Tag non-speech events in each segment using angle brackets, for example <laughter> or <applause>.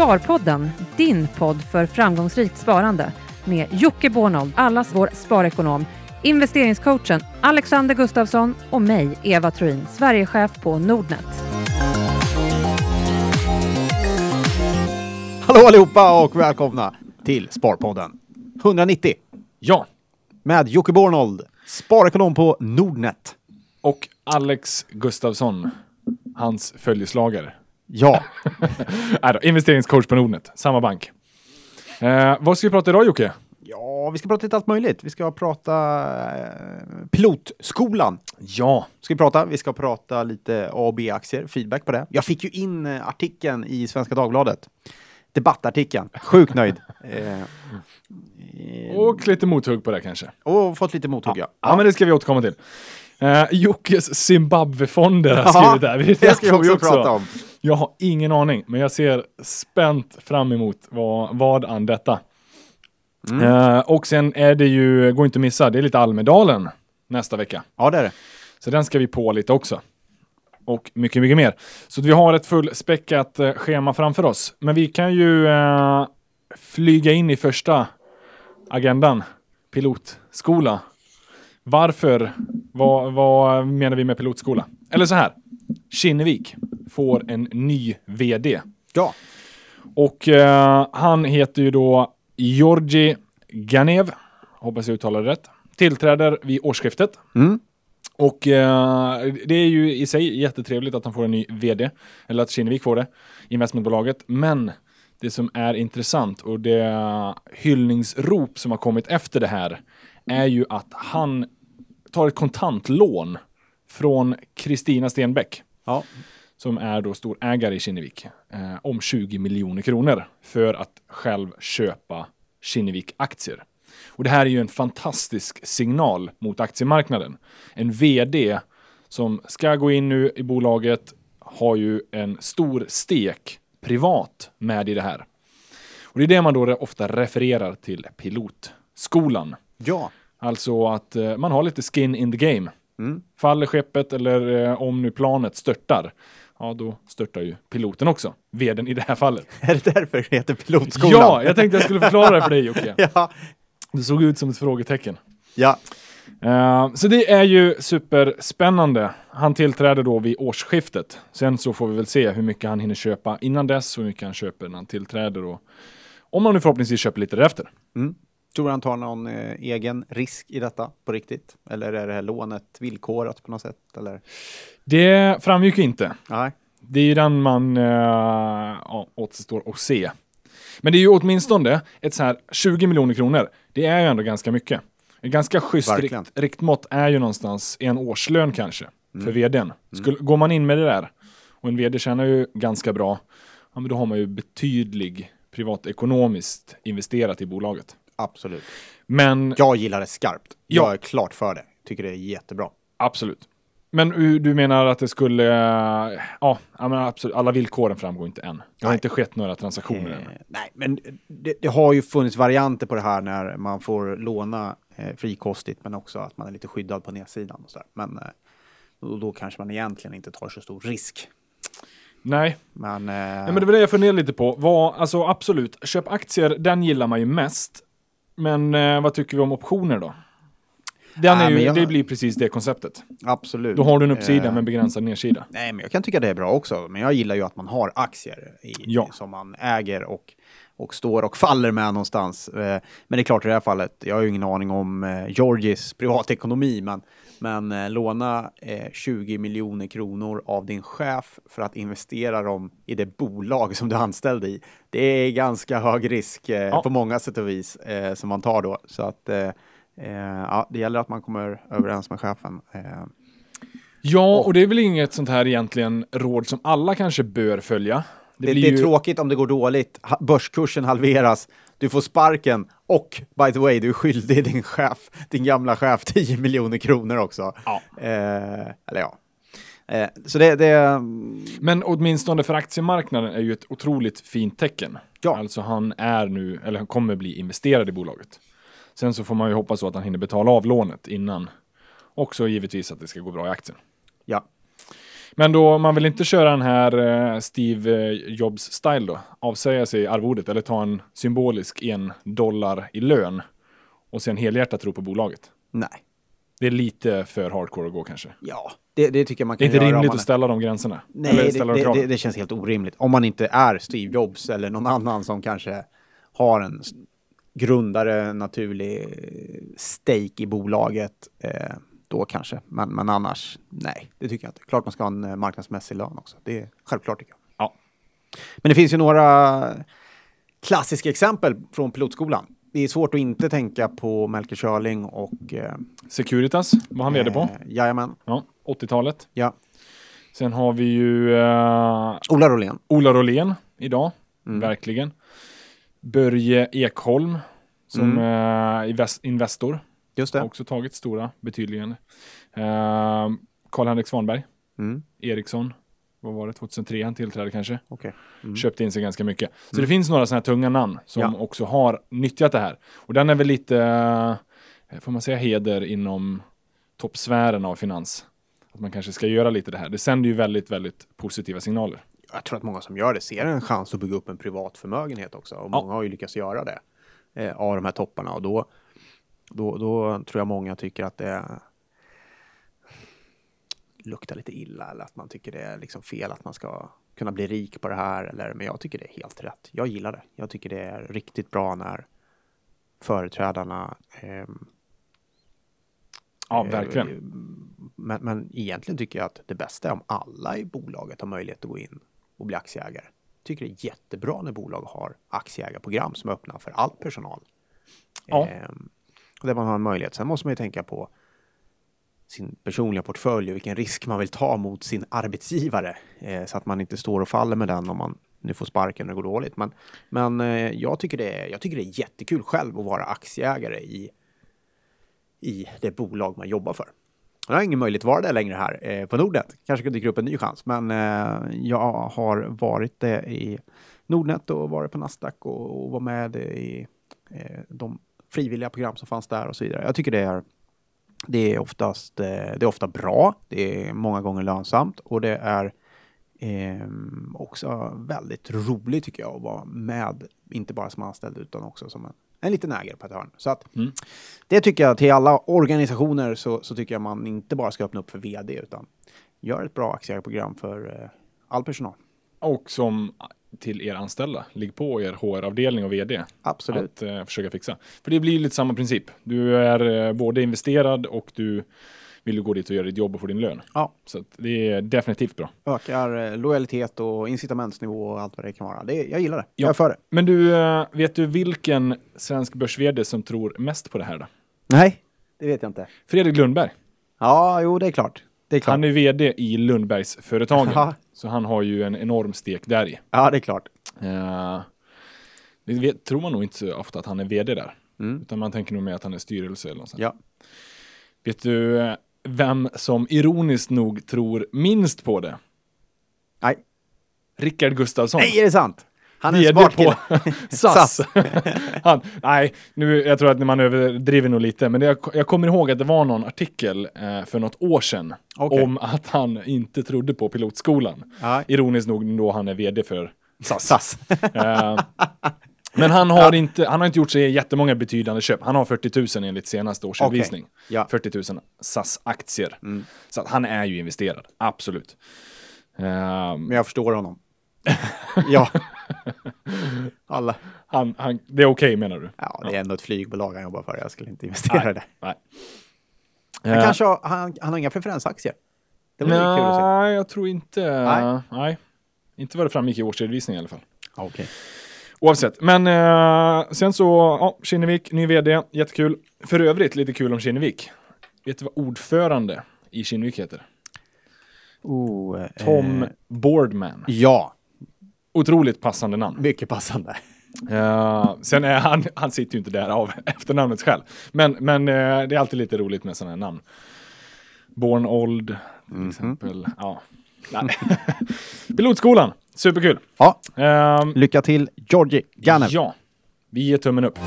Sparpodden, din podd för framgångsrikt sparande med Jocke Bornold, allas vår sparekonom, investeringscoachen Alexander Gustafsson och mig, Eva Troin, Sverigechef på Nordnet. Hallå allihopa och välkomna till Sparpodden 190 Ja, med Jocke Bornold, sparekonom på Nordnet. och Alex Gustafsson, hans följeslagare. Ja, Nej <laughs> då, investeringscoach på Nordnet, samma bank. Eh, vad ska vi prata idag Jocke? ja, vi ska prata lite allt möjligt. Vi ska prata eh, pilotskolan. Ja, Ska vi prata. Vi ska prata lite A och B-aktier, feedback på det. Jag fick ju in eh, artikeln i Svenska Dagbladet. Debattartikeln. Sjukt nöjd. <laughs> Eh, eh, och lite mothugg på det kanske. och fått lite mothugg, ja. Ja, men det ska vi återkomma till. Eh, Jockes Zimbabwe-fonder har Ja, skrivit där. <laughs> det ska vi också prata om. Jag har ingen aning, men jag ser spänt fram emot vad, vad an detta. Mm. Eh, och sen är det ju, går inte att missa, det är lite Almedalen nästa vecka. Ja, det är det. Så den ska vi på lite också. Och mycket, mycket mer. Så vi har ett fullspäckat eh, schema framför oss. Men vi kan ju eh, flyga in i första agendan. Pilotskola. Varför? Vad, vad menar vi med pilotskola? Eller så här. Kinnevik får en ny vd. Ja. Och eh, han heter ju då Georgi Ganev. Hoppas jag uttalar det rätt. Tillträder vid årsskiftet. Mm. Och eh, det är ju i sig jättetrevligt att han får en ny vd, eller att Kinnevik får det, investmentbolaget. Men det som är intressant och det hyllningsrop som har kommit efter det här är ju att han tar ett kontantlån från Kristina Stenbeck, Ja. Som är då storägare i Kinnevik, eh, om 20 miljoner kronor för att själv köpa Kinnevik-aktier. Och det här är ju en fantastisk signal mot aktiemarknaden. En vd som ska gå in nu i bolaget har ju en stor stek privat med i det här. Och det är det man då ofta refererar till pilotskolan. Ja. Alltså att eh, man har lite skin in the game. Mm. Faller skeppet eller eh, om nu planet störtar, ja då störtar ju piloten också. Veden i det här fallet. <laughs> Är det därför det heter pilotskolan? Ja, jag tänkte jag skulle förklara det för dig Jocke. <laughs> ja. Det såg ut som ett frågetecken. Ja. Eh, så det är ju superspännande. Han tillträder då vid årsskiftet. Sen så får vi väl se hur mycket han hinner köpa innan dess och hur mycket han köper när han tillträder. Och om han nu förhoppningsvis köper lite därefter. Tror du han tar någon eh, egen risk i detta på riktigt? Eller är det här lånet villkorat på något sätt? Eller? Det framgick ju inte. Nej. Det är ju den man ja, återstår att se. Men det är ju åtminstone ett så här 20 miljoner kronor. Det är ju ändå ganska mycket. Ett ganska schysst rikt, riktmått är ju någonstans en årslön kanske för vdn. Skulle, Går man in med det där och en vd tjänar ju ganska bra, ja, men då har man ju betydlig privatekonomiskt investerat i bolaget. Absolut. Men Jag gillar det skarpt. Ja. Jag är klart för det. Tycker det är jättebra. absolut. Men du menar att det skulle, ja, men absolut, alla villkoren framgår inte än. Det har Nej. inte skett några transaktioner än. Eh, nej, men det, det har ju funnits varianter på det här när man får låna eh, frikostigt men också att man är lite skyddad på nedsidan. Och så där. Men eh, då, då kanske man egentligen inte tar så stor risk. Nej, Men, eh, Nej, men det var det jag funderade lite på. Vad, alltså absolut, köp aktier, den gillar man ju mest. Men eh, vad tycker vi om optioner då? Den Nej, är ju, men jag- Det blir precis det konceptet. absolut. Då har du en uppsida Eh, med en begränsad nedsida. Nej, men jag kan tycka det är bra också. Men jag gillar ju att man har aktier i, Ja. som man äger och, och står och faller med någonstans. Eh, Men det är klart i det här fallet, jag har ju ingen aning om eh, Georgis privatekonomi, men, men eh, låna eh, 20 miljoner kronor av din chef för att investera dem i det bolag som du är anställd i. Det är ganska hög risk eh, Ja. på många sätt och vis eh, som man tar då. Så att eh, eh, ja, det gäller att man kommer överens med chefen. Ja, och det är väl inget sånt här egentligen råd som alla kanske bör följa. Det, det, blir är ju- tråkigt om det går dåligt. Börskursen halveras, du får sparken och by the way, du är skyldig din chef, din gamla chef <laughs> 10 miljoner kronor också. Ja. Eh, eller ja. Eh, så det, det, Men åtminstone för aktiemarknaden är ju ett otroligt fint tecken. Ja. Alltså han är nu, eller han kommer bli investerad i bolaget. Sen så får man ju hoppas så att han hinner betala av lånet innan. Också givetvis att det ska gå bra i aktien. ja. Men då, man vill inte köra den här eh, Steve eh, Jobs-style då? Avsäga sig arvodet eller ta en symbolisk en dollar i lön och sen helhjärtat tro på bolaget. Nej. Det är lite för hardcore att gå kanske. Ja, det, det tycker jag man Det är kan inte göra. rimligt man att ställa de gränserna. Nej, det, de det, det, känns helt orimligt. Om man inte är Steve Jobs eller någon annan som kanske har en grundare naturlig eh, stake i bolaget, eh, då kanske. Men, men annars, nej, det tycker jag inte. Klart man ska ha en eh, marknadsmässig lön också. Det är självklart tycker jag. Ja. Men det finns ju några klassiska exempel från pilotskolan. Det är svårt att inte tänka på Melker Schörling och... Eh, Securitas var han vd på. eh, Jajamän, Ja, 80-talet. ja. Sen har vi ju eh, Ola Rolén. Ola Rolén idag. Mm. Verkligen. Börje Ekholm som Mm. eh, invest- Investor. Just Har det. också tagit stora betydligande. Eh, Karl-Henrik Svanberg. Mm. Ericsson. Vad var det? 2003 han tillträdde kanske. Okej. Mm. Köpte in sig ganska mycket. Så det finns några sådana här tunga namn som Ja. också har nyttjat det här. Och den är väl lite, eh, får man säga heder inom toppsfären av finans. Att man kanske ska göra lite det här. Det sänder ju väldigt, väldigt positiva signaler. Jag tror att många som gör det ser en chans att bygga upp en privat förmögenhet också. Och Ja. många har ju lyckats göra det eh, av de här topparna. Och då, då, då tror jag många tycker att det luktar lite illa eller att man tycker det är liksom fel att man ska kunna bli rik på det här. Eller, men jag tycker det är helt rätt. Jag gillar det. Jag tycker det är riktigt bra när företrädarna ehm, Ja, Eh, verkligen. Men, men egentligen tycker jag att det bästa är om alla i bolaget har möjlighet att gå in och bli aktieägare. Tycker det är jättebra när bolag har aktieägarprogram som är öppna för all personal. Ja. Ehm, där man har en möjlighet. Sen måste man ju tänka på sin personliga portfölj och vilken risk man vill ta mot sin arbetsgivare. Eh, så att man inte står och faller med den om man nu får sparken och det går dåligt. Men, men eh, jag, tycker det är, jag tycker det är jättekul själv att vara aktieägare i i det bolag man jobbar för. Jag har ingen möjlighet att vara det längre här eh, på Nordnet. Kanske dyker upp en ny chans, men eh, jag har varit det i Nordnet och varit på Nasdaq och, och var med i eh, de frivilliga program som fanns där och så vidare. Jag tycker det är det är oftast eh, det är ofta bra. Det är många gånger lönsamt och det är eh, också väldigt roligt tycker jag att vara med, inte bara som anställd utan också som en, en liten ägare på ett hörn. Så att Mm. det tycker jag till alla organisationer så, så tycker jag man inte bara ska öppna upp för vd utan gör ett bra aktieägarprogram för eh, all personal. Och som till er anställda, ligg på er HR-avdelning och vd. Absolut. Att eh, försöka fixa. För det blir lite samma princip. Du är eh, både investerad och du vill gå dit och göra ditt jobb och få din lön. Ja, Så att det är definitivt bra. ökar eh, lojalitet och incitamentsnivå och allt vad det kan vara. Det, jag gillar det. Ja. Jag är för det. Men du, eh, vet du vilken svensk börs som tror mest på det här då? Nej, det vet jag inte. Fredrik Lundberg. Ja, jo, det är klart. Är klart. Han är vd i Lundbergsföretagen. Så han har ju en enorm stek där i. Ja, det är klart. Eh, det vet, tror man nog inte så ofta att han är vd där. Mm. Utan man tänker nog mer att han är styrelse eller något sånt. Ja. Vet du eh, vem som ironiskt nog tror minst på det? Nej. Rickard Gustafsson. Nej, är det sant? Han är en smart på kille. <laughs> SAS. Han, nej, nu, jag tror att man överdriver nog lite, men jag, jag kommer ihåg att det var någon artikel eh, för något år sedan Okej. om att han inte trodde på pilotskolan. Ja. Ironiskt nog då han är vd för SAS. SAS. <laughs> Eh, men han har, inte, han har inte gjort sig jättemånga betydande köp. Han har 40 000 enligt senaste årsredovisning. Ja. 40 000 SAS-aktier. Mm. Så han är ju investerad, absolut. Eh, Men jag förstår honom. <laughs> ja. <laughs> Alla. han, han, det är okej menar du? Ja, det är ändå ett flygbolag han jobbar för. Jag skulle inte investera i det. Nej. Han, Eh, kanske har, han, han har inga preferensaktier. Det var kul att se. Nej, jag tror inte. Nej. Nej. Inte vad det framgick i årsredovisningen i alla fall. Okej. Oavsett. Men eh, sen så, ja, Kinnevik, ny vd, jättekul. För övrigt lite kul om Kinnevik. Vet du vad ordförande i Kinnevik heter? Oh, Tom eh, Boardman. ja, Otroligt passande namn. mycket passande. Eh, sen är han, han sitter ju inte där av <laughs> efternamnet själv. Men, men eh, det är alltid lite roligt med sådana här namn. Born Old, till exempel. Ja. <laughs> Pilotskolan, superkul. Ja, Ehm, lycka till Georgie Ganev. Ja, vi ger tummen upp.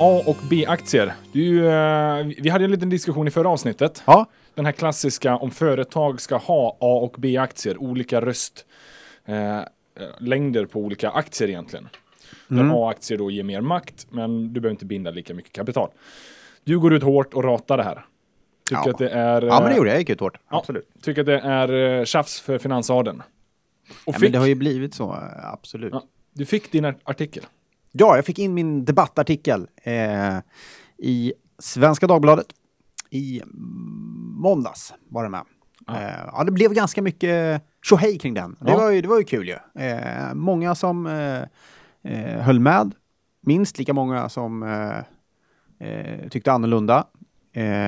A och B-aktier. Du, eh, vi hade en liten diskussion i förra avsnittet. Ja, den här klassiska om företag ska ha A och B-aktier, olika röstlängder eh, längder på olika aktier egentligen. Där A-aktier då ger mer makt, men du behöver inte binda lika mycket kapital. Du går ut hårt och ratar det här. Tycker Ja. att det är... Ja, men det eh, gjorde jag. Jag gick ut hårt. ja, Absolut. Tycker att det är eh, tjafs för finansadeln. Och Ja, fick, men det har ju blivit så, eh, absolut. Ja. du fick din artikel. Ja, jag fick in min debattartikel eh, i Svenska Dagbladet i måndags var det med. Ja. Eh, ja, det blev ganska mycket tjohej kring den. Det, Ja. var ju, det var ju kul ju. Eh, många som eh, eh, höll med. Minst lika många som eh, eh, tyckte annorlunda.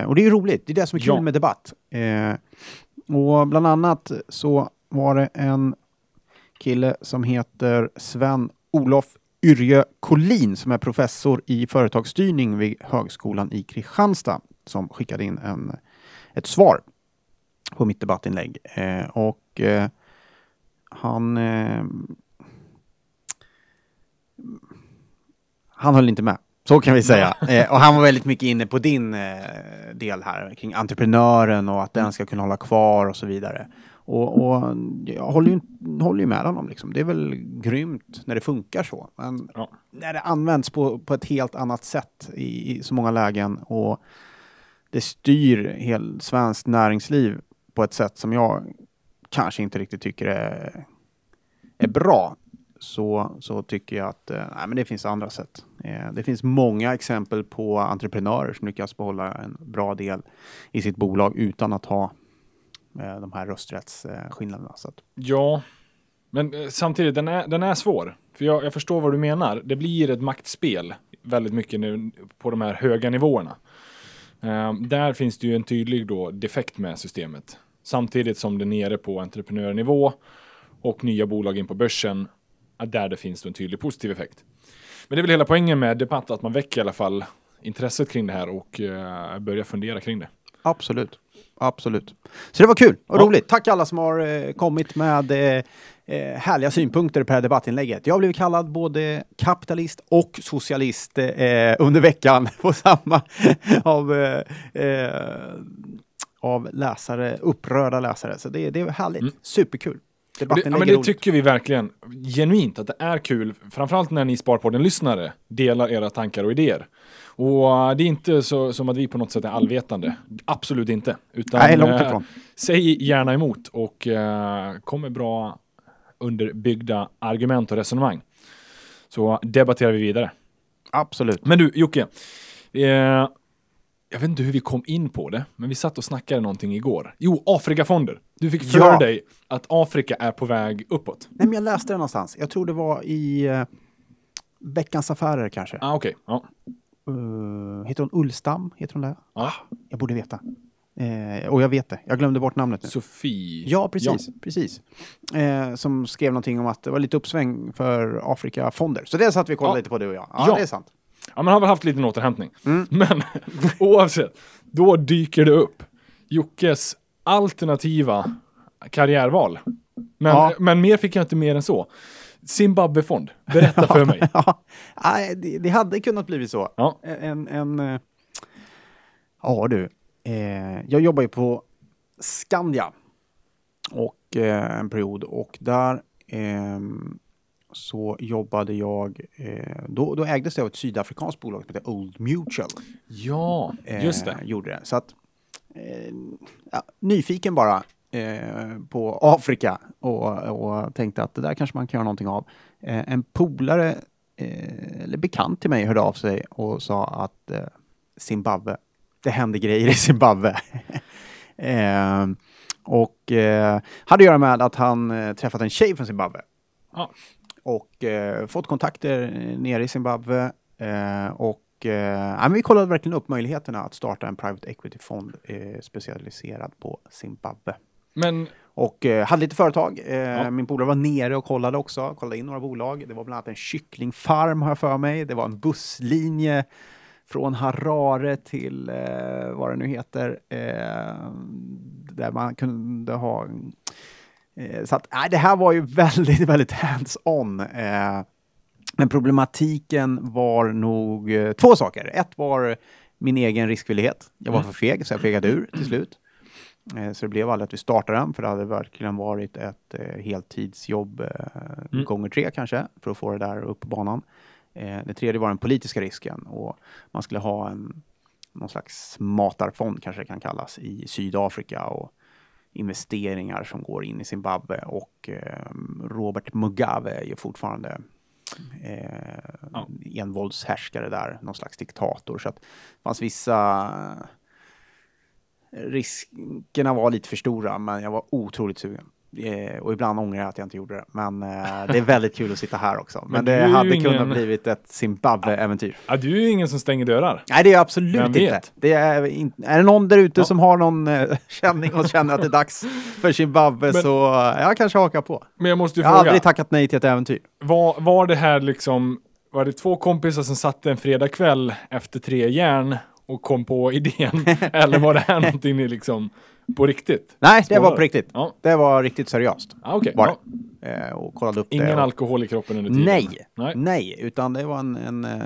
Och det är ju roligt. Det är det som är kul Ja. med debatt. Och bland annat så var det en kille som heter Sven-Olof Yrjö Collin som är professor i företagsstyrning vid Högskolan i Kristianstad som skickade in en, ett svar på mitt debattinlägg. Eh, och eh, han eh, han höll inte med. Så kan vi säga. Eh, och han var väldigt mycket inne på din eh, del här kring entreprenören och att den ska kunna hålla kvar och så vidare. Och, och jag håller ju, håller ju med honom. Liksom. Det är väl grymt när det funkar så. Men Ja. när det används på, på ett helt annat sätt i, i så många lägen och det styr hel svenskt näringsliv på ett sätt som jag kanske inte riktigt tycker är, är bra så, så tycker jag att eh, nej, men det finns andra sätt. Eh, det finns många exempel på entreprenörer som lyckas behålla en bra del i sitt bolag utan att ha eh, de här rösträttsskillnaderna. Så att, Ja, men samtidigt, den är, den är svår. För jag, jag förstår vad du menar. Det blir ett maktspel väldigt mycket nu på de här höga nivåerna. Eh, där finns det ju en tydlig då defekt med systemet. Samtidigt som det nere på entreprenörnivå och nya bolag in på börsen, ja, där det finns en tydlig positiv effekt. Men det är väl hela poängen med debatt, att man väcker i alla fall intresset kring det här och eh, börjar fundera kring det. absolut. Absolut. Så det var kul och Ja. roligt. Tack alla som har eh, kommit med eh, eh, härliga synpunkter på det här debattinlägget. Jag blivit kallad både kapitalist och socialist eh, under veckan <laughs> på samma av, eh, eh, av läsare, upprörda läsare. Så det, det är härligt. Mm. Superkul. Det, ja, men det tycker vi verkligen genuint att det är kul, framförallt när ni Sparpodden-lyssnare delar era tankar och idéer. Och uh, det är inte så som att vi på något sätt är allvetande. Absolut inte. Utan, Nej, långt eh, ifrån. säg gärna emot och uh, kom med bra underbyggda argument och resonemang. Så debatterar vi vidare. Absolut. Men du, Jocke. Eh, jag vet inte hur vi kom in på det, men vi satt och snackade någonting igår. Jo, Afrikafonder. Du fick för Ja. dig att Afrika är på väg uppåt. Nej, men jag läste det någonstans. Jag tror det var i eh, Veckans Affärer kanske. Ah, okej. Ja. Uh, heter hon Ullstam? Heter hon det? Ja. Jag borde veta. Eh, och jag vet det. Jag glömde bort namnet nu. Sofie. Ja, precis. precis. Eh, som skrev någonting om att det var lite uppsväng för Afrikafonder. Så det satt vi och kollade Ja. lite på du och jag. Ja, Ja. det är sant. Ja, man har väl haft lite en återhämtning. Mm. <laughs> Men <laughs> oavsett, då dyker det upp Jockes alternativa karriärval. Men, Ja. men mer fick jag inte mer än så. Zimbabwefond, berätta för <laughs> mig. Ja, det, det hade kunnat bli så. Ja. En, en, eh, ja du, eh, jag jobbar ju på Skandia och eh, en period och där ehm, så jobbade jag, eh, då, då ägdes det av ett sydafrikanskt bolag som heter Old Mutual. Ja, eh, just det. Gjorde det. Så att, eh, ja, nyfiken bara eh, på Afrika och, och tänkte att det där kanske man kan göra någonting av. Eh, en polare, eh, eller bekant till mig, hörde av sig och sa att eh, Zimbabwe, det händer grejer i Zimbabwe. <laughs> eh, och eh, hade att göra med att han eh, träffat en tjej från Zimbabwe Ja. och eh, fått kontakter nere i Zimbabwe. Eh, och eh, ja, vi kollade verkligen upp möjligheterna att starta en private equity-fond eh, specialiserad på Zimbabwe. Men Och hade lite företag. Ja. Min polare var nere och kollade också, kollade in några bolag. Det var bland annat en kycklingfarm har jag för mig. Det var en busslinje från Harare till eh, vad det nu heter. Eh, där man kunde ha... Eh, så att, nej, det här var ju väldigt, <laughs> väldigt hands-on. Eh, men problematiken var nog eh, två saker. Ett var min egen riskvillighet. Jag var Mm. för feg, så jag fegade ur till slut. Eh, så det blev aldrig att vi startade den, för det hade verkligen varit ett heltidsjobb Mm. gånger tre kanske, för att få det där upp på banan. Eh, det tredje var den politiska risken och man skulle ha en någon slags matarfond kanske det kan kallas i Sydafrika och investeringar som går in i Zimbabwe och eh, Robert Mugabe är ju fortfarande eh, Ja. envåldshärskare där, någon slags diktator. Så att det fanns vissa riskerna var lite för stora, men jag var otroligt sugen. Eh, och ibland ångrar jag att jag inte gjorde det. Men eh, det är väldigt kul att sitta här också. <laughs> Men, Men det hade ingen- kunnat blivit ett Zimbabwe-äventyr. Ja, du är ju ingen som stänger dörar. Nej, det är jag absolut Vem inte. Det är, in, är det någon där ute Ja. som har någon eh, <laughs> känning och känner att det är dags för Zimbabwe Men- så eh, jag kanske hakar på. Men jag måste ju Jag har fråga, aldrig tackat nej till ett äventyr. var, var det här liksom, var det två kompisar som satt en fredagkväll efter tre järn och kom på <laughs> idén? Eller var det här någonting ni liksom, på riktigt? Nej, det var Spårar. på riktigt. Ja, Det var riktigt seriöst. ah, okej. Var Ja. Eh, och kollade upp det. Ingen och, alkohol i kroppen under tiden? Nej, Nej. nej, utan det var en, en, eh,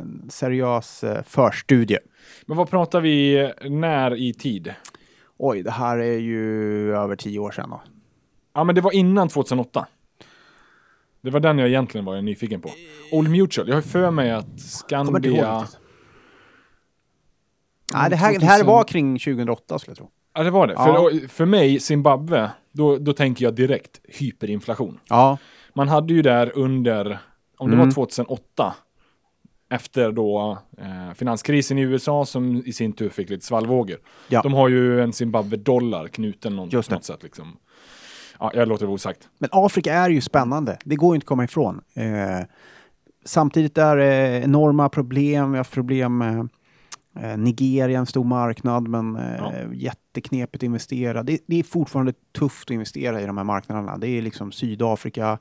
en seriös eh, förstudie. Men vad pratar vi när i tid? Oj, det här är ju över tio år sedan då. Ja, men det var innan 2008. Det var den jag egentligen var nyfiken på. Old Mutual, jag har för mig att Skandia... Nej, det här, det här var kring 2008 skulle jag tro. Ja, det var det. Ja. För, för mig, Zimbabwe, då, då tänker jag direkt hyperinflation. Ja, Man hade ju där under, om det Mm. var 2008, efter då eh, finanskrisen i USA som i sin tur fick lite svallvågor. Ja. De har ju en Zimbabwe-dollar knuten någon, på något sätt. Liksom. Ja, jag låter det vara osagt. Men Afrika är ju spännande. Det går ju inte att komma ifrån. Eh, samtidigt är det enorma problem. Vi har problem med eh, Nigeria, en stor marknad, men eh, Ja. Jätteknepigt att investera. Det, det är fortfarande tufft att investera i de här marknaderna. Det är liksom Sydafrika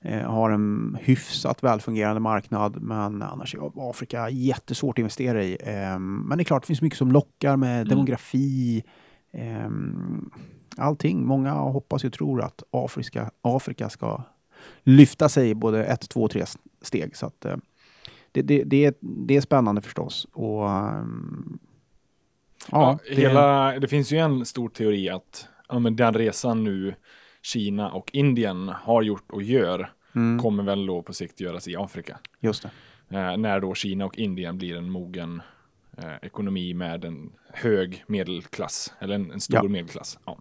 eh, har en hyfsat välfungerande marknad, men annars är Afrika jättesvårt att investera i. Eh, men det är klart, det finns mycket som lockar med demografi, ehm, allting. Många hoppas och tror att Afrika, Afrika ska lyfta sig både ett, två, tre steg. Så att, eh, det, det, det, är, det är spännande förstås. Och, ehm, Ja, det- hela, det finns ju en stor teori att ja, men den resan nu Kina och Indien har gjort och gör mm, kommer väl då på sikt göras i Afrika. just det. Eh, när då Kina och Indien blir en mogen eh, ekonomi med en hög medelklass, eller en, en stor Ja. medelklass. Ja.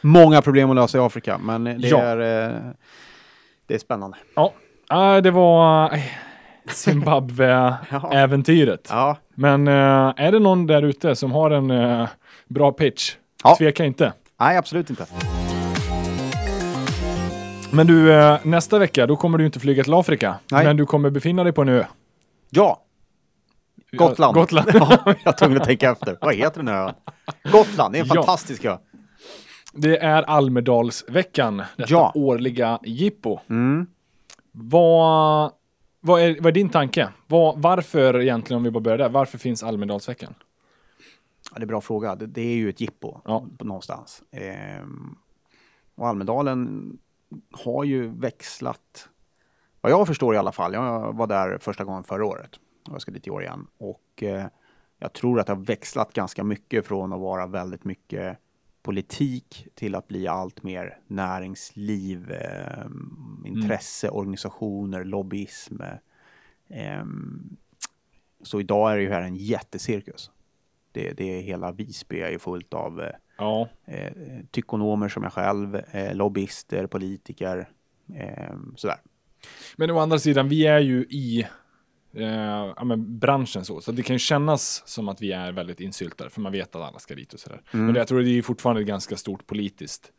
Många problem att lösa i Afrika, men det, Ja. är, eh, det är spännande. Ja, ah, det var eh, Zimbabwe-äventyret. <laughs> Ja, Men eh, är det någon där ute som har en eh, bra pitch? Ja. Tveka inte. nej absolut inte. Men du, eh, nästa vecka då kommer du inte flyga till Afrika. Nej. Men du kommer befinna dig på en ö. Ja, Gotland. Ja, Gotland. <laughs> ja, jag var tvungen att tänka efter. Vad heter den ön? Gotland, det är en Ja. fantastisk ö. Det är Almedalsveckan, detta Ja. årliga jippo. Mm. Vad, vad, är, vad är din tanke? Vad, varför egentligen, om vi bara börjar där, varför finns Almedalsveckan? Ja, det är en bra fråga. Det, det är ju ett jippo Ja. på någonstans. Ehm, och Almedalen har ju växlat, vad jag förstår i alla fall. Jag var där första gången förra året. Och Jag ska dit i år igen. Och eh, jag tror att det har växlat ganska mycket från att vara väldigt mycket politik till att bli allt mer näringsliv, eh, intresse, organisationer, lobbyism. ehm. så idag är det ju här en jättecirkus. Det, det är hela Visby är ju fullt av eh, Ja, eh, tykonomer som jag själv, eh, lobbyister, politiker, eh, sådär. men å andra sidan, vi är ju i eh, ja, men branschen så, så det kan ju kännas som att vi är väldigt insyltade, för man vet att alla ska dit och sådär. Mm. Men jag tror det är fortfarande ett ganska stort politiskt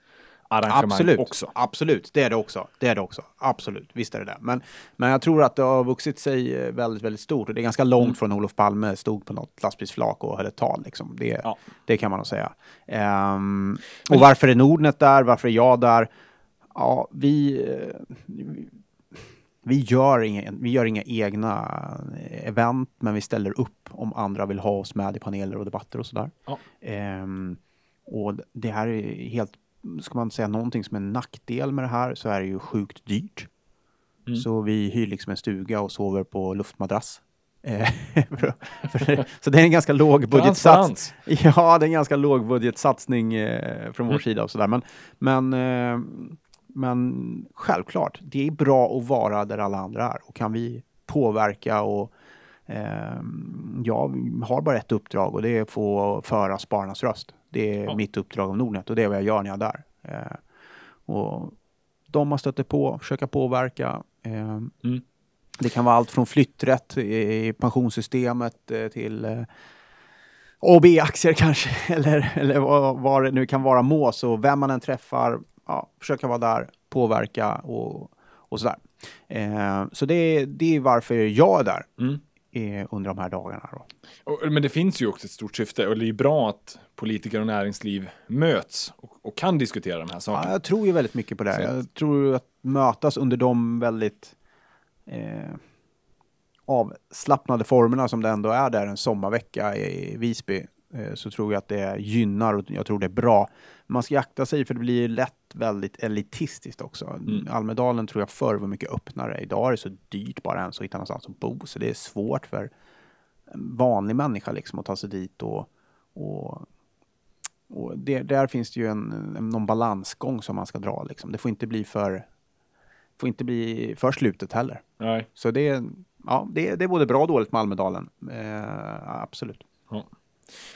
arrangemang Absolut, också. absolut, det är det också. Det är det också, absolut, visst är det det. Men, men jag tror att det har vuxit sig eh, väldigt, väldigt stort och det är ganska långt Mm. från Olof Palme stod på något lastbilsflak och höll ett tal. Liksom. Det, Ja. det kan man nog säga. Ehm, och varför är Nordnet där? Varför är jag där? Ja, vi, eh, vi- gör, inga, vi gör inga egna eh, event, men vi ställer upp om andra vill ha oss med i paneler och debatter och sådär. Ja. Ehm, och det här är helt, ska man säga någonting som är en nackdel med det här så är det ju sjukt dyrt. Mm. Så vi hyr liksom en stuga och sover på luftmadrass. Eh, <laughs> så det är en ganska låg budgetsats. Ja, det är en ganska låg budgetsatsning eh, från vår Mm. sida och sådär. Men, men, eh, men självklart, det är bra att vara där alla andra är. Och kan vi påverka och eh, jag har bara ett uppdrag och det är att få föra spararnas röst. Det är Ja. mitt uppdrag om Nordnet och det är vad jag gör när jag är där. Eh, och de har stött på, försöka påverka. Eh, Mm. Det kan vara allt från flytträtt i i pensionssystemet eh, till eh, A och B-aktier kanske, <laughs> eller, eller vad, vad det nu kan vara må. Så vem man än träffar, ja, försöka vara där, påverka och, och sådär. Eh, så det, det är varför jag är där Mm. eh, under de här dagarna. Då. Och, men det finns ju också ett stort syfte och det är bra att politiker och näringsliv möts och, och kan diskutera de här Ja, sakerna. jag tror ju väldigt mycket på det. Så- Jag tror att mötas under de väldigt eh, avslappnade formerna som det ändå är där en sommarvecka i Visby eh, så tror jag att det gynnar och jag tror det är bra. Man ska akta sig för det blir lätt väldigt elitistiskt också. Mm. Almedalen tror jag förr var mycket öppnare. Idag är det så dyrt bara ens att hitta någonstans att bo så det är svårt för en vanlig människa liksom att ta sig dit och, och och det, där finns det ju en, någon balansgång som man ska dra. Liksom. Det får inte bli för, får inte bli för slutet heller. Nej. Så det, ja, det, det är både bra och dåligt med Almedalen. Eh, absolut.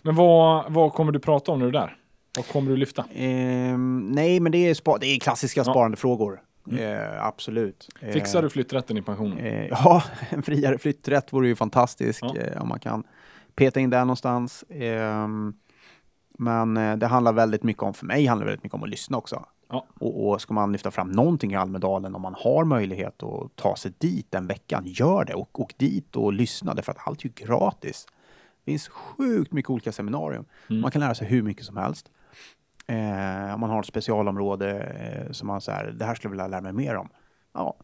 Men vad, vad kommer du prata om när du är där? Vad kommer du lyfta? Ehm, nej, men det är, spa, det är klassiska Ja. sparandefrågor. Eh, absolut. Eh, Fixar du flytträtten i pensionen? Eh, ja, <laughs> en friare flytträtt vore ju fantastisk Ja. eh, om man kan peta in där någonstans. Ehm, men eh, det handlar väldigt mycket om, för mig handlar det väldigt mycket om att lyssna också. Ja. Och, och ska man lyfta fram någonting i Almedalen, om man har möjlighet att ta sig dit den veckan, gör det. Och åk dit och lyssna, därför att allt är ju gratis. Det finns sjukt mycket olika seminarium. Mm. Man kan lära sig hur mycket som helst. Eh, om man har ett specialområde eh, som man säger, det här skulle jag vilja lära mig mer om. Ja,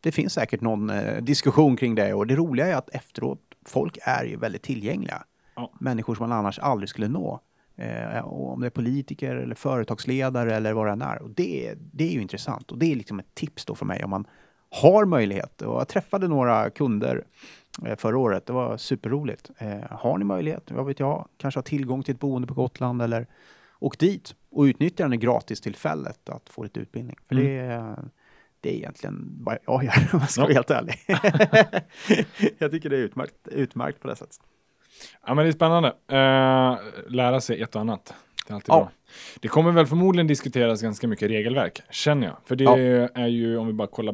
det finns säkert någon eh, diskussion kring det och det roliga är att efteråt, folk är ju väldigt tillgängliga. Ja. Människor som man annars aldrig skulle nå. Eh, och om det är politiker eller företagsledare eller vad det än är. Och det, det är ju intressant och det är liksom ett tips då för mig om man har möjlighet. Och jag träffade några kunder eh, förra året. Det var superroligt. Eh, har ni möjlighet, vad vet jag, kanske ha tillgång till ett boende på Gotland eller åk dit och utnyttja den gratis tillfället att få lite utbildning. För Mm. det, är- det är egentligen vad jag gör om jag ska Ja. vara helt ärlig. <laughs> jag tycker det är utmärkt, utmärkt på det sättet. Ja, men det är spännande. Eh, lära sig ett och annat. Det är alltid Ja. bra. Det kommer väl förmodligen diskuteras ganska mycket regelverk, känner jag. För det Ja. är ju, om vi bara kollar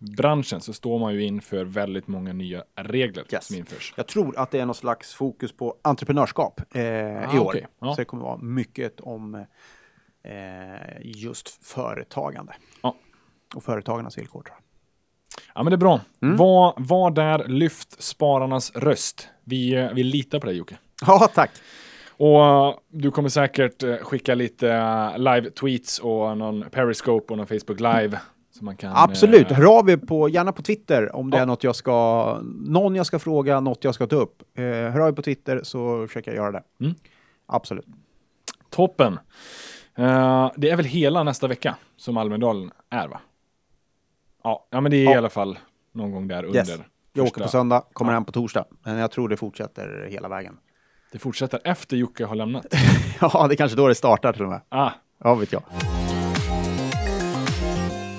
bankbranschen, så står man ju inför väldigt många nya regler Yes. som införs. Jag tror att det är någon slags fokus på entreprenörskap eh, Ah, i år. okej. Ja. Så det kommer vara mycket om eh, just företagande. Ja. Och företagarnas villkor tror jag. Ja, men det är bra. Mm. Var, var där, lyft spararnas röst. Vi, eh, vi litar på dig Jocke. Ja, tack. Och eh, du kommer säkert eh, skicka lite live-tweets och någon Periscope och någon Facebook live. Kan, Absolut. eh, Hör av er på, gärna på Twitter om det Ja. är något jag ska, någon jag ska fråga, något jag ska ta upp. Eh, hör av er på Twitter så försöker jag göra det. Mm. Absolut. Toppen. Eh, det är väl hela nästa vecka som Almedalen är va? Ja, ja men det är Ja. i alla fall någon gång där under. Yes. Jag åker första- på söndag, kommer Ja. hem på torsdag. Men jag tror det fortsätter hela vägen. Det fortsätter efter Jocke har lämnat. <laughs> ja, det är kanske då det startar till och med. ah, Ja, vet jag.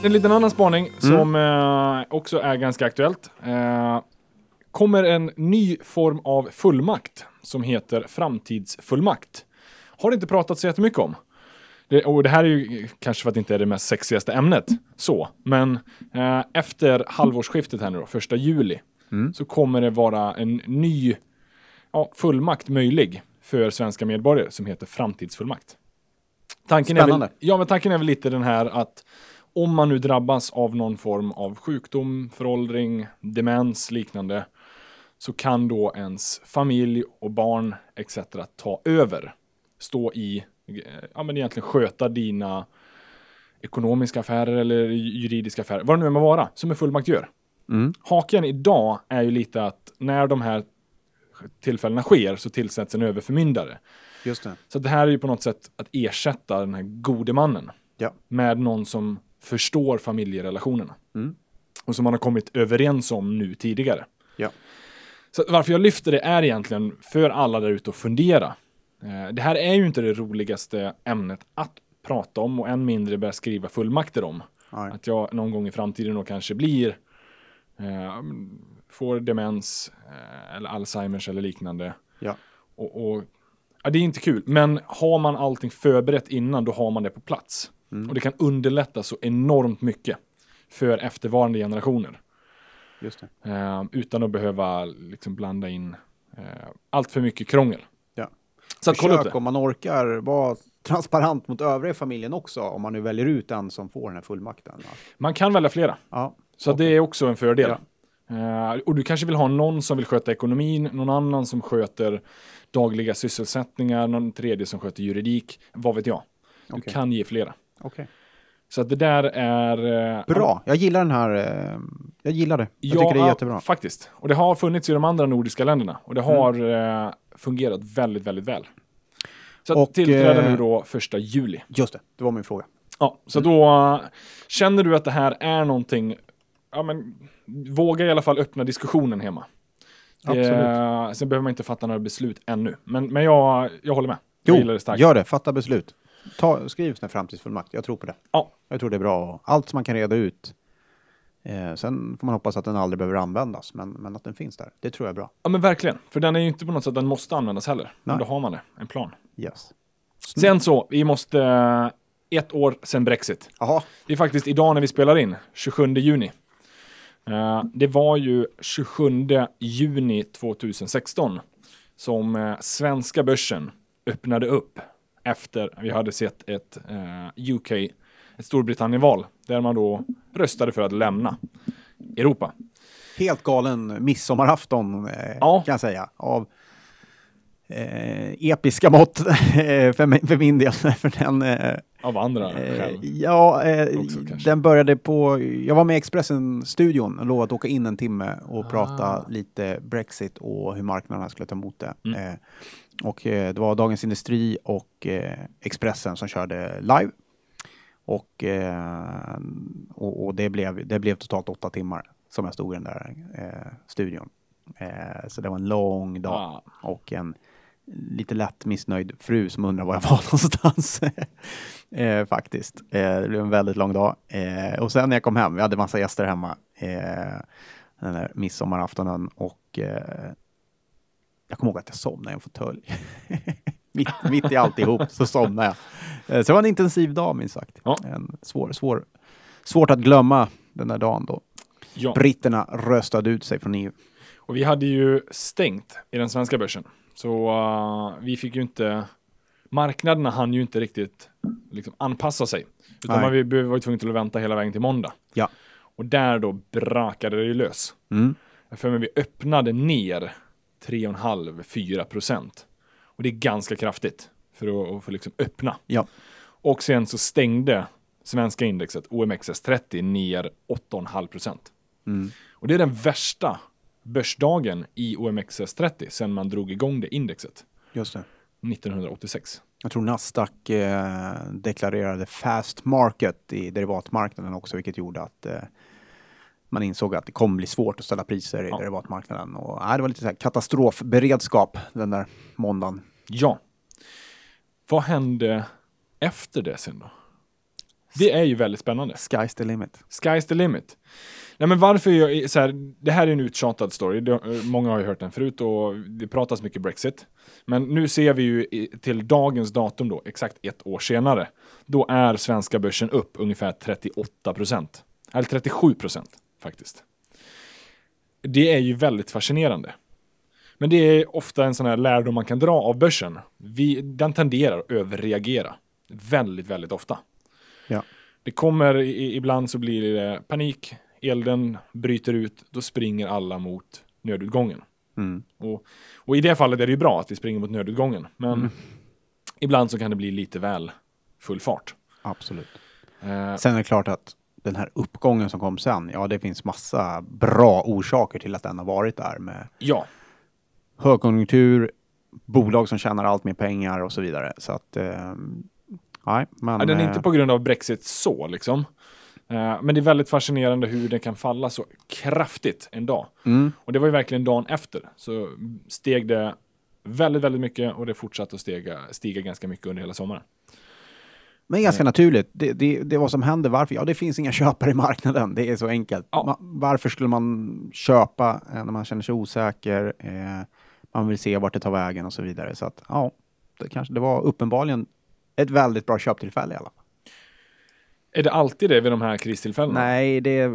En liten annan spaning Mm. som eh, också är ganska aktuellt. Eh, kommer en ny form av fullmakt som heter framtidsfullmakt. Har det inte pratat så jättemycket om. Det, och det här är ju kanske för att det inte är det mest sexigaste ämnet. Så, men eh, efter halvårsskiftet här nu då, första juli, Mm. så kommer det vara en ny ja, fullmakt möjlig för svenska medborgare som heter framtidsfullmakt. Tanken är, väl, Spännande. ja, men tanken är väl lite den här att om man nu drabbas av någon form av sjukdom, föråldring, demens, liknande, så kan då ens familj och barn etc. ta över. Stå i, eh, ja men egentligen sköta dina ekonomiska affärer eller juridiska affärer, vad det nu än må vara, som en fullmakt gör. Mm. Haken idag är ju lite att när de här tillfällena sker så tillsätts en överförmyndare. Just det. Så det här är ju på något sätt att ersätta den här gode mannen Ja. med någon som förstår familjerelationerna. Mm. Och som man har kommit överens om nu tidigare. Ja. Så varför jag lyfter det är egentligen för alla där ute att fundera. Eh, det här är ju inte det roligaste ämnet att prata om och än mindre börja skriva fullmakter om. Nej. Att jag någon gång i framtiden då kanske blir eh, får demens eh, eller Alzheimers eller liknande. Ja. Och, och ja, det är inte kul, men har man allting förberett innan, då har man det på plats. Mm. Och det kan underlätta så enormt mycket för eftervarande generationer. Just det. Eh, utan att behöva liksom blanda in eh, allt för mycket krångel. Ja. Så att kolla upp Försök det. om man orkar vara transparent mot övriga familjen också, om man nu väljer ut den som får den här fullmakten. va? Man kan välja flera, Ja, så att det är också en fördel. Ja. Eh, och du kanske vill ha någon som vill sköta ekonomin, någon annan som sköter dagliga sysselsättningar, någon tredje som sköter juridik, vad vet jag. Du Okej. kan ge flera. Okej. Så att det där är... eh, Bra, jag gillar den här. eh, Jag gillar det. Jag Ja, tycker det är jättebra. faktiskt. Och det har funnits i de andra nordiska länderna. Och det har eh, fungerat väldigt, väldigt väl. Så Och, tillträda eh, nu då första juli. Just det, det var min fråga. Ja, så då eh, känner du att det här är någonting, ja men våga i alla fall öppna diskussionen hemma. Det, Absolut. sen behöver man inte fatta några beslut ännu. Men, men jag, jag håller med. Jo, jag gillar det starkt. gör det. Fatta beslut. Ta, skriv här framtidsfullmakt. Jag tror på det. Ja. Jag tror det är bra. Allt som man kan reda ut. Eh, sen får man hoppas att den aldrig behöver användas, men, men att den finns där. Det tror jag är bra. ja, men verkligen. För den är ju inte på något sätt, den måste användas heller. Men då har man det, en plan. Yes. Sen så, vi måste, eh, ett år sedan Brexit. Jaha, Det är faktiskt idag när vi spelar in, 27 juni. Eh, det var ju 27 juni 2016 som eh, svenska börsen öppnade upp efter vi hade sett ett eh, UK, ett Storbritannien-val, där man då röstade för att lämna Europa. helt galen midsommarafton eh, Ja. kan jag säga. Av eh, episka mått eh, för, min- för min del. <laughs> för den, eh, Av andra Eh, skäl. ja, eh, Också, den började på... Jag var med i Expressen-studion och lovade att åka in en timme och Ah. prata lite Brexit och hur marknaderna skulle ta emot det. Mm. Och eh, det var Dagens Industri och eh, Expressen som körde live. Och, eh, och, och det, blev, det blev totalt åtta timmar som jag stod i den där eh, studion. Eh, så det var en lång dag Ah. och en lite lätt missnöjd fru som undrar var jag var <laughs> någonstans. eh, faktiskt. Eh, det blev en väldigt lång dag. Eh, och sen när jag kom hem, vi hade massa gäster hemma eh, den där midsommaraftonen och eh, jag kommer ihåg att jag somnade i en fåtölj. <laughs> mitt, mitt i alltihop så somnade jag. Eh, så det var en intensiv dag minst sagt. Ja. En svår, svår, svårt att glömma den där dagen då Ja. britterna röstade ut sig från EU. Och vi hade ju stängt i den svenska börsen. Så uh, vi fick ju inte, marknaderna hann ju inte riktigt liksom, anpassa sig. Utan man vi var ju tvungna att vänta hela vägen till måndag. Ja. Och där då brakade det ju lös. Mm. För mig vi öppnade ner 3,5-4 procent. Och det är ganska kraftigt för att, få liksom öppna. Ja. Och sen så stängde svenska indexet OMXS30 ner 8,5 procent. Mm. Och det är den värsta börsdagen i OMXS30 sedan man drog igång det indexet Just det. 1986. Jag tror Nasdaq eh, deklarerade fast market i derivatmarknaden också, vilket gjorde att eh, man insåg att det kommer bli svårt att ställa priser i Ja. derivatmarknaden. Och, nej, det var lite så här katastrofberedskap den där måndagen. Ja. Vad hände efter det sen då? Det är ju väldigt spännande. Sky's the limit. Sky's the limit. Nej men varför jag, så här, det här är en uttjatad story. Det, många har ju hört den förut och det pratas mycket Brexit. Men nu ser vi ju till dagens datum då, exakt ett år senare. Då är svenska börsen upp ungefär 38 procent. Eller 37 procent faktiskt. Det är ju väldigt fascinerande. Men det är ofta en sån här lärdom man kan dra av börsen. Vi, den tenderar att överreagera. Väldigt, väldigt ofta. Ja. Det kommer, i- ibland så blir det panik, elden bryter ut, då springer alla mot nödutgången. Mm. Och, och i det fallet är det ju bra att vi springer mot nödutgången, men ibland så kan det bli lite väl full fart. Absolut. Eh, Sen är det klart att den här uppgången som kom sen, ja det finns massa bra orsaker till att den har varit där med ja, högkonjunktur, bolag som tjänar allt mer pengar och så vidare. Så att, eh, nej, men... Ja, den är eh, inte på grund av Brexit så liksom. Eh, men det är väldigt fascinerande hur den kan falla så kraftigt en dag. Mm. Och det var ju verkligen dagen efter. Så steg det väldigt, väldigt mycket och det fortsatte att stiga, stiga ganska mycket under hela sommaren. Men ganska naturligt. Det, det, det är vad som händer. Varför? Ja, det finns inga <laughs> köpare i marknaden. Det är så enkelt. Ja. Ma- varför skulle man köpa eh, när man känner sig osäker? Eh, man vill se vart det tar vägen och så vidare. Så att, ja, det, kanske, det var uppenbarligen ett väldigt bra köptillfälle i alla fall. Är det alltid det vid de här kristillfällena? Nej, det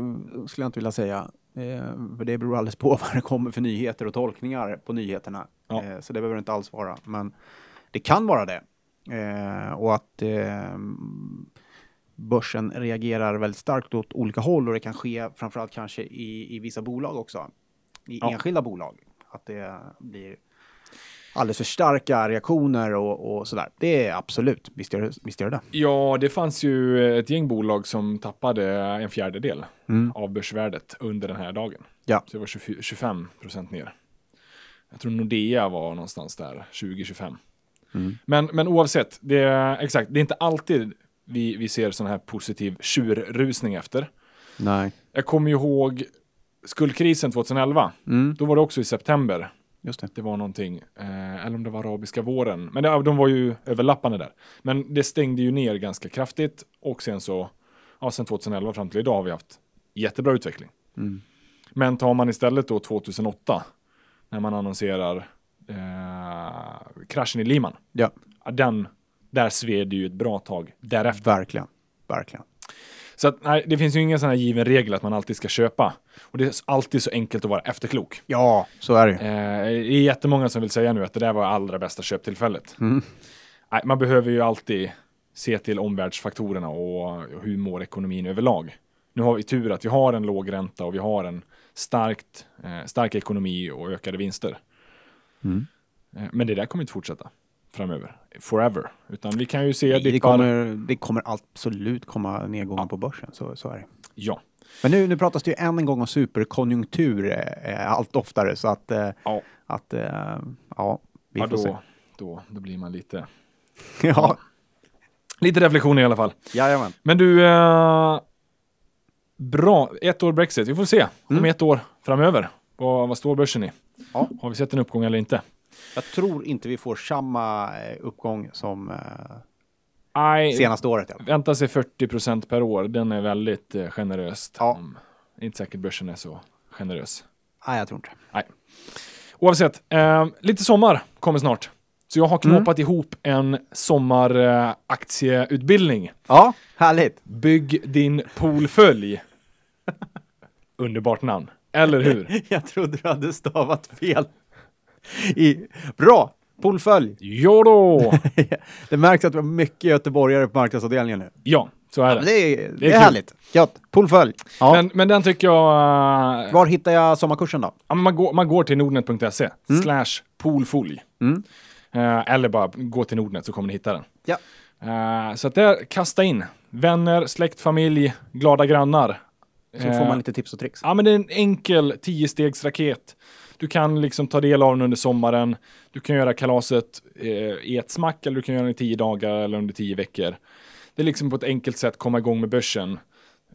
skulle jag inte vilja säga. Eh, för det beror alldeles på <laughs> vad det kommer för nyheter och tolkningar på nyheterna. Ja. Eh, så det behöver det inte alls vara. Men det kan vara det. Eh, och att eh, börsen reagerar väldigt starkt åt olika håll och det kan ske framförallt kanske i, i vissa bolag också. I Ja. enskilda bolag. Att det blir alldeles för starka reaktioner och, och sådär. Det är absolut, visst gör, visst gör det. Ja, det fanns ju ett gäng bolag som tappade en fjärdedel Mm. av börsvärdet under den här dagen. Ja. Så det var 24 25 procent ner. Jag tror Nordea var någonstans där, 20-25. Mm. Men, men oavsett, det är, exakt, det är inte alltid vi, vi ser sån här positiv tjurrusning efter. Nej. Jag kommer ju ihåg skuldkrisen 2011. Mm. Då var det också i september. Just det. Det var någonting, eh, eller om det var arabiska våren. Men det, de var ju överlappande där. Men det stängde ju ner ganska kraftigt och sen så, ja, sen 2011 fram till idag har vi haft jättebra utveckling. Mm. Men tar man istället då 2008, när man annonserar eh, kraschen i Lehman, Ja, ja, den, där sved det ju ett bra tag därefter. verkligen. Verkligen. Så att, nej, det finns ju ingen sån här given regel att man alltid ska köpa. Och det är alltid så enkelt att vara efterklok. Ja, så är det ju. Eh, det är jättemånga som vill säga nu att det där var allra bästa köptillfället. Mm. Nej, man behöver ju alltid se till omvärldsfaktorerna och hur mår ekonomin överlag. Nu har vi tur att vi har en låg ränta och vi har en starkt, eh, stark ekonomi och ökade vinster. Mm. Eh, men det där kommer inte fortsätta framöver, forever. Utan vi kan ju se Det dippar. kommer, det kommer absolut komma nedgångar på börsen, så, så är det. Ja, Men nu, nu pratas det ju än en gång om superkonjunktur eh, allt oftare, så att, eh, ja. att eh, ja, vi ja får se. då, då, då blir man lite, <laughs> Ja, lite reflektion i alla fall. jajamän. Men du, eh, bra, ett år Brexit. Vi får se om Mm. ett år framöver. Vad, vad står börsen i? Ja. Har vi sett en uppgång eller inte? Jag tror inte vi får samma eh, uppgång som eh, Nej, senaste året. fall. vänta sig 40% per år. Den är väldigt eh, generöst. Ja. Mm. Inte säkert börsen är så generös. Nej, jag tror inte det. Oavsett, eh, lite sommar kommer snart. Så jag har Mm. knåpat ihop en sommaraktieutbildning. Ja, härligt. Bygg din poolfölj. <laughs> Underbart namn. Eller hur? <laughs> Jag trodde du hade stavat fel. I, bra! Poolfölj. Jodå! <laughs> det märks att vi har mycket göteborgare på marknadsavdelningen nu. Ja, så är Ja, det. men det är, det är, kul. härligt. Gött. Poolfölj. Ja. Men, men den tycker jag... eh, Var hittar jag sommarkursen då? ja, men man, går, man går till nordnet.se slash poolfolj. Mm. Eh, eller bara gå till Nordnet så kommer ni hitta den. Ja. Eh, så att där, kasta in. Vänner, släkt, familj, glada grannar. Så får man lite tips och tricks. Ja, men det är en enkel 10-stegsraket. Du kan liksom ta del av den under sommaren. Du kan göra kalaset eh, i ett smack eller du kan göra den i 10 dagar eller under 10 veckor. Det är liksom på ett enkelt sätt komma igång med börsen.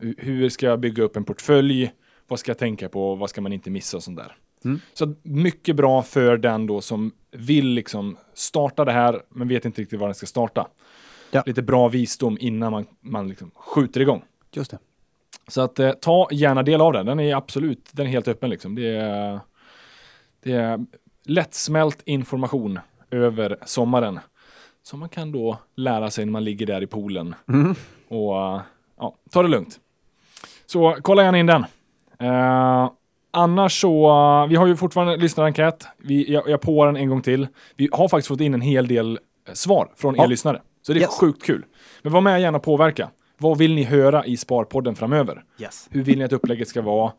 Hu- Hur ska jag bygga upp en portfölj? Vad ska jag tänka på? Vad ska man inte missa och sånt där. Mm. Så mycket bra för den då som vill liksom starta det här men vet inte riktigt var den ska starta. Ja. Lite bra visdom innan man, man liksom skjuter igång. Just det. Så att eh, ta gärna del av den. Den är absolut, den är helt öppen liksom. Det är, det är lättsmält information över sommaren. Som man kan då lära sig när man ligger där i poolen. Mm. Och eh, ja, ta det lugnt. Så kolla gärna in den. Eh, annars så, eh, vi har ju fortfarande lyssnarenkät. Vi, jag, jag på den en gång till. Vi har faktiskt fått in en hel del svar från er Ja. lyssnare. Så det är Yes. sjukt kul. Men var med gärna och påverka. Vad vill ni höra i Sparpodden framöver? Yes. Hur vill ni att upplägget ska vara?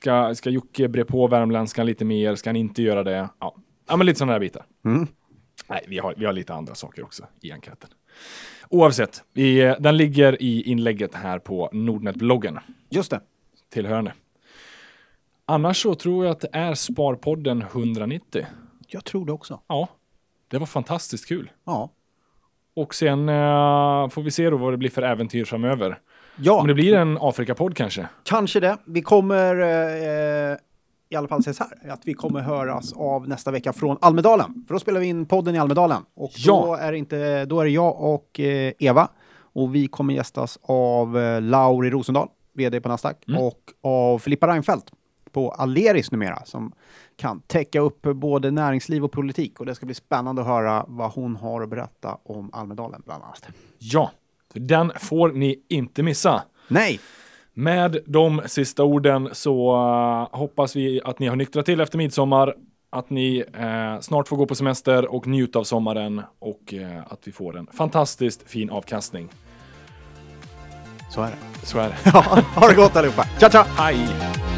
Ska, ska Jocke bre på värmländskan lite mer? Ska han inte göra det? Ja, ja men lite sådana där bitar. Mm. Nej, vi har, vi har lite andra saker också i enkäten. Oavsett, vi, den ligger i inlägget här på Nordnet-bloggen, Just det. tillhörande. Annars så tror jag att det är Sparpodden 190. Jag tror det också. Ja, det var fantastiskt kul. Ja. Och sen eh, får vi se då vad det blir för äventyr framöver. Ja, Om det blir en Afrika-podd kanske? kanske det. Vi kommer eh, i alla fall så här, att vi kommer höras av nästa vecka från Almedalen. För då spelar vi in podden i Almedalen. Och då, Ja. är, det inte, då är det jag och eh, Eva. Och vi kommer gästas av eh, Lauri Rosendahl, vd på Nasdaq, Mm. och av Filippa Reinfeldt på Aleris numera, som kan täcka upp både näringsliv och politik. Och det ska bli spännande att höra vad hon har att berätta om Almedalen bland annat. Ja, den får ni inte missa. Nej! Med de sista orden så eh, hoppas vi att ni har nyktrat till efter midsommar, att ni eh, snart får gå på semester och njuta av sommaren och eh, att vi får en fantastiskt fin avkastning. Så är det. Så är det. <laughs> Ja, ha det gott allihopa. Ciao, ciao! Hej!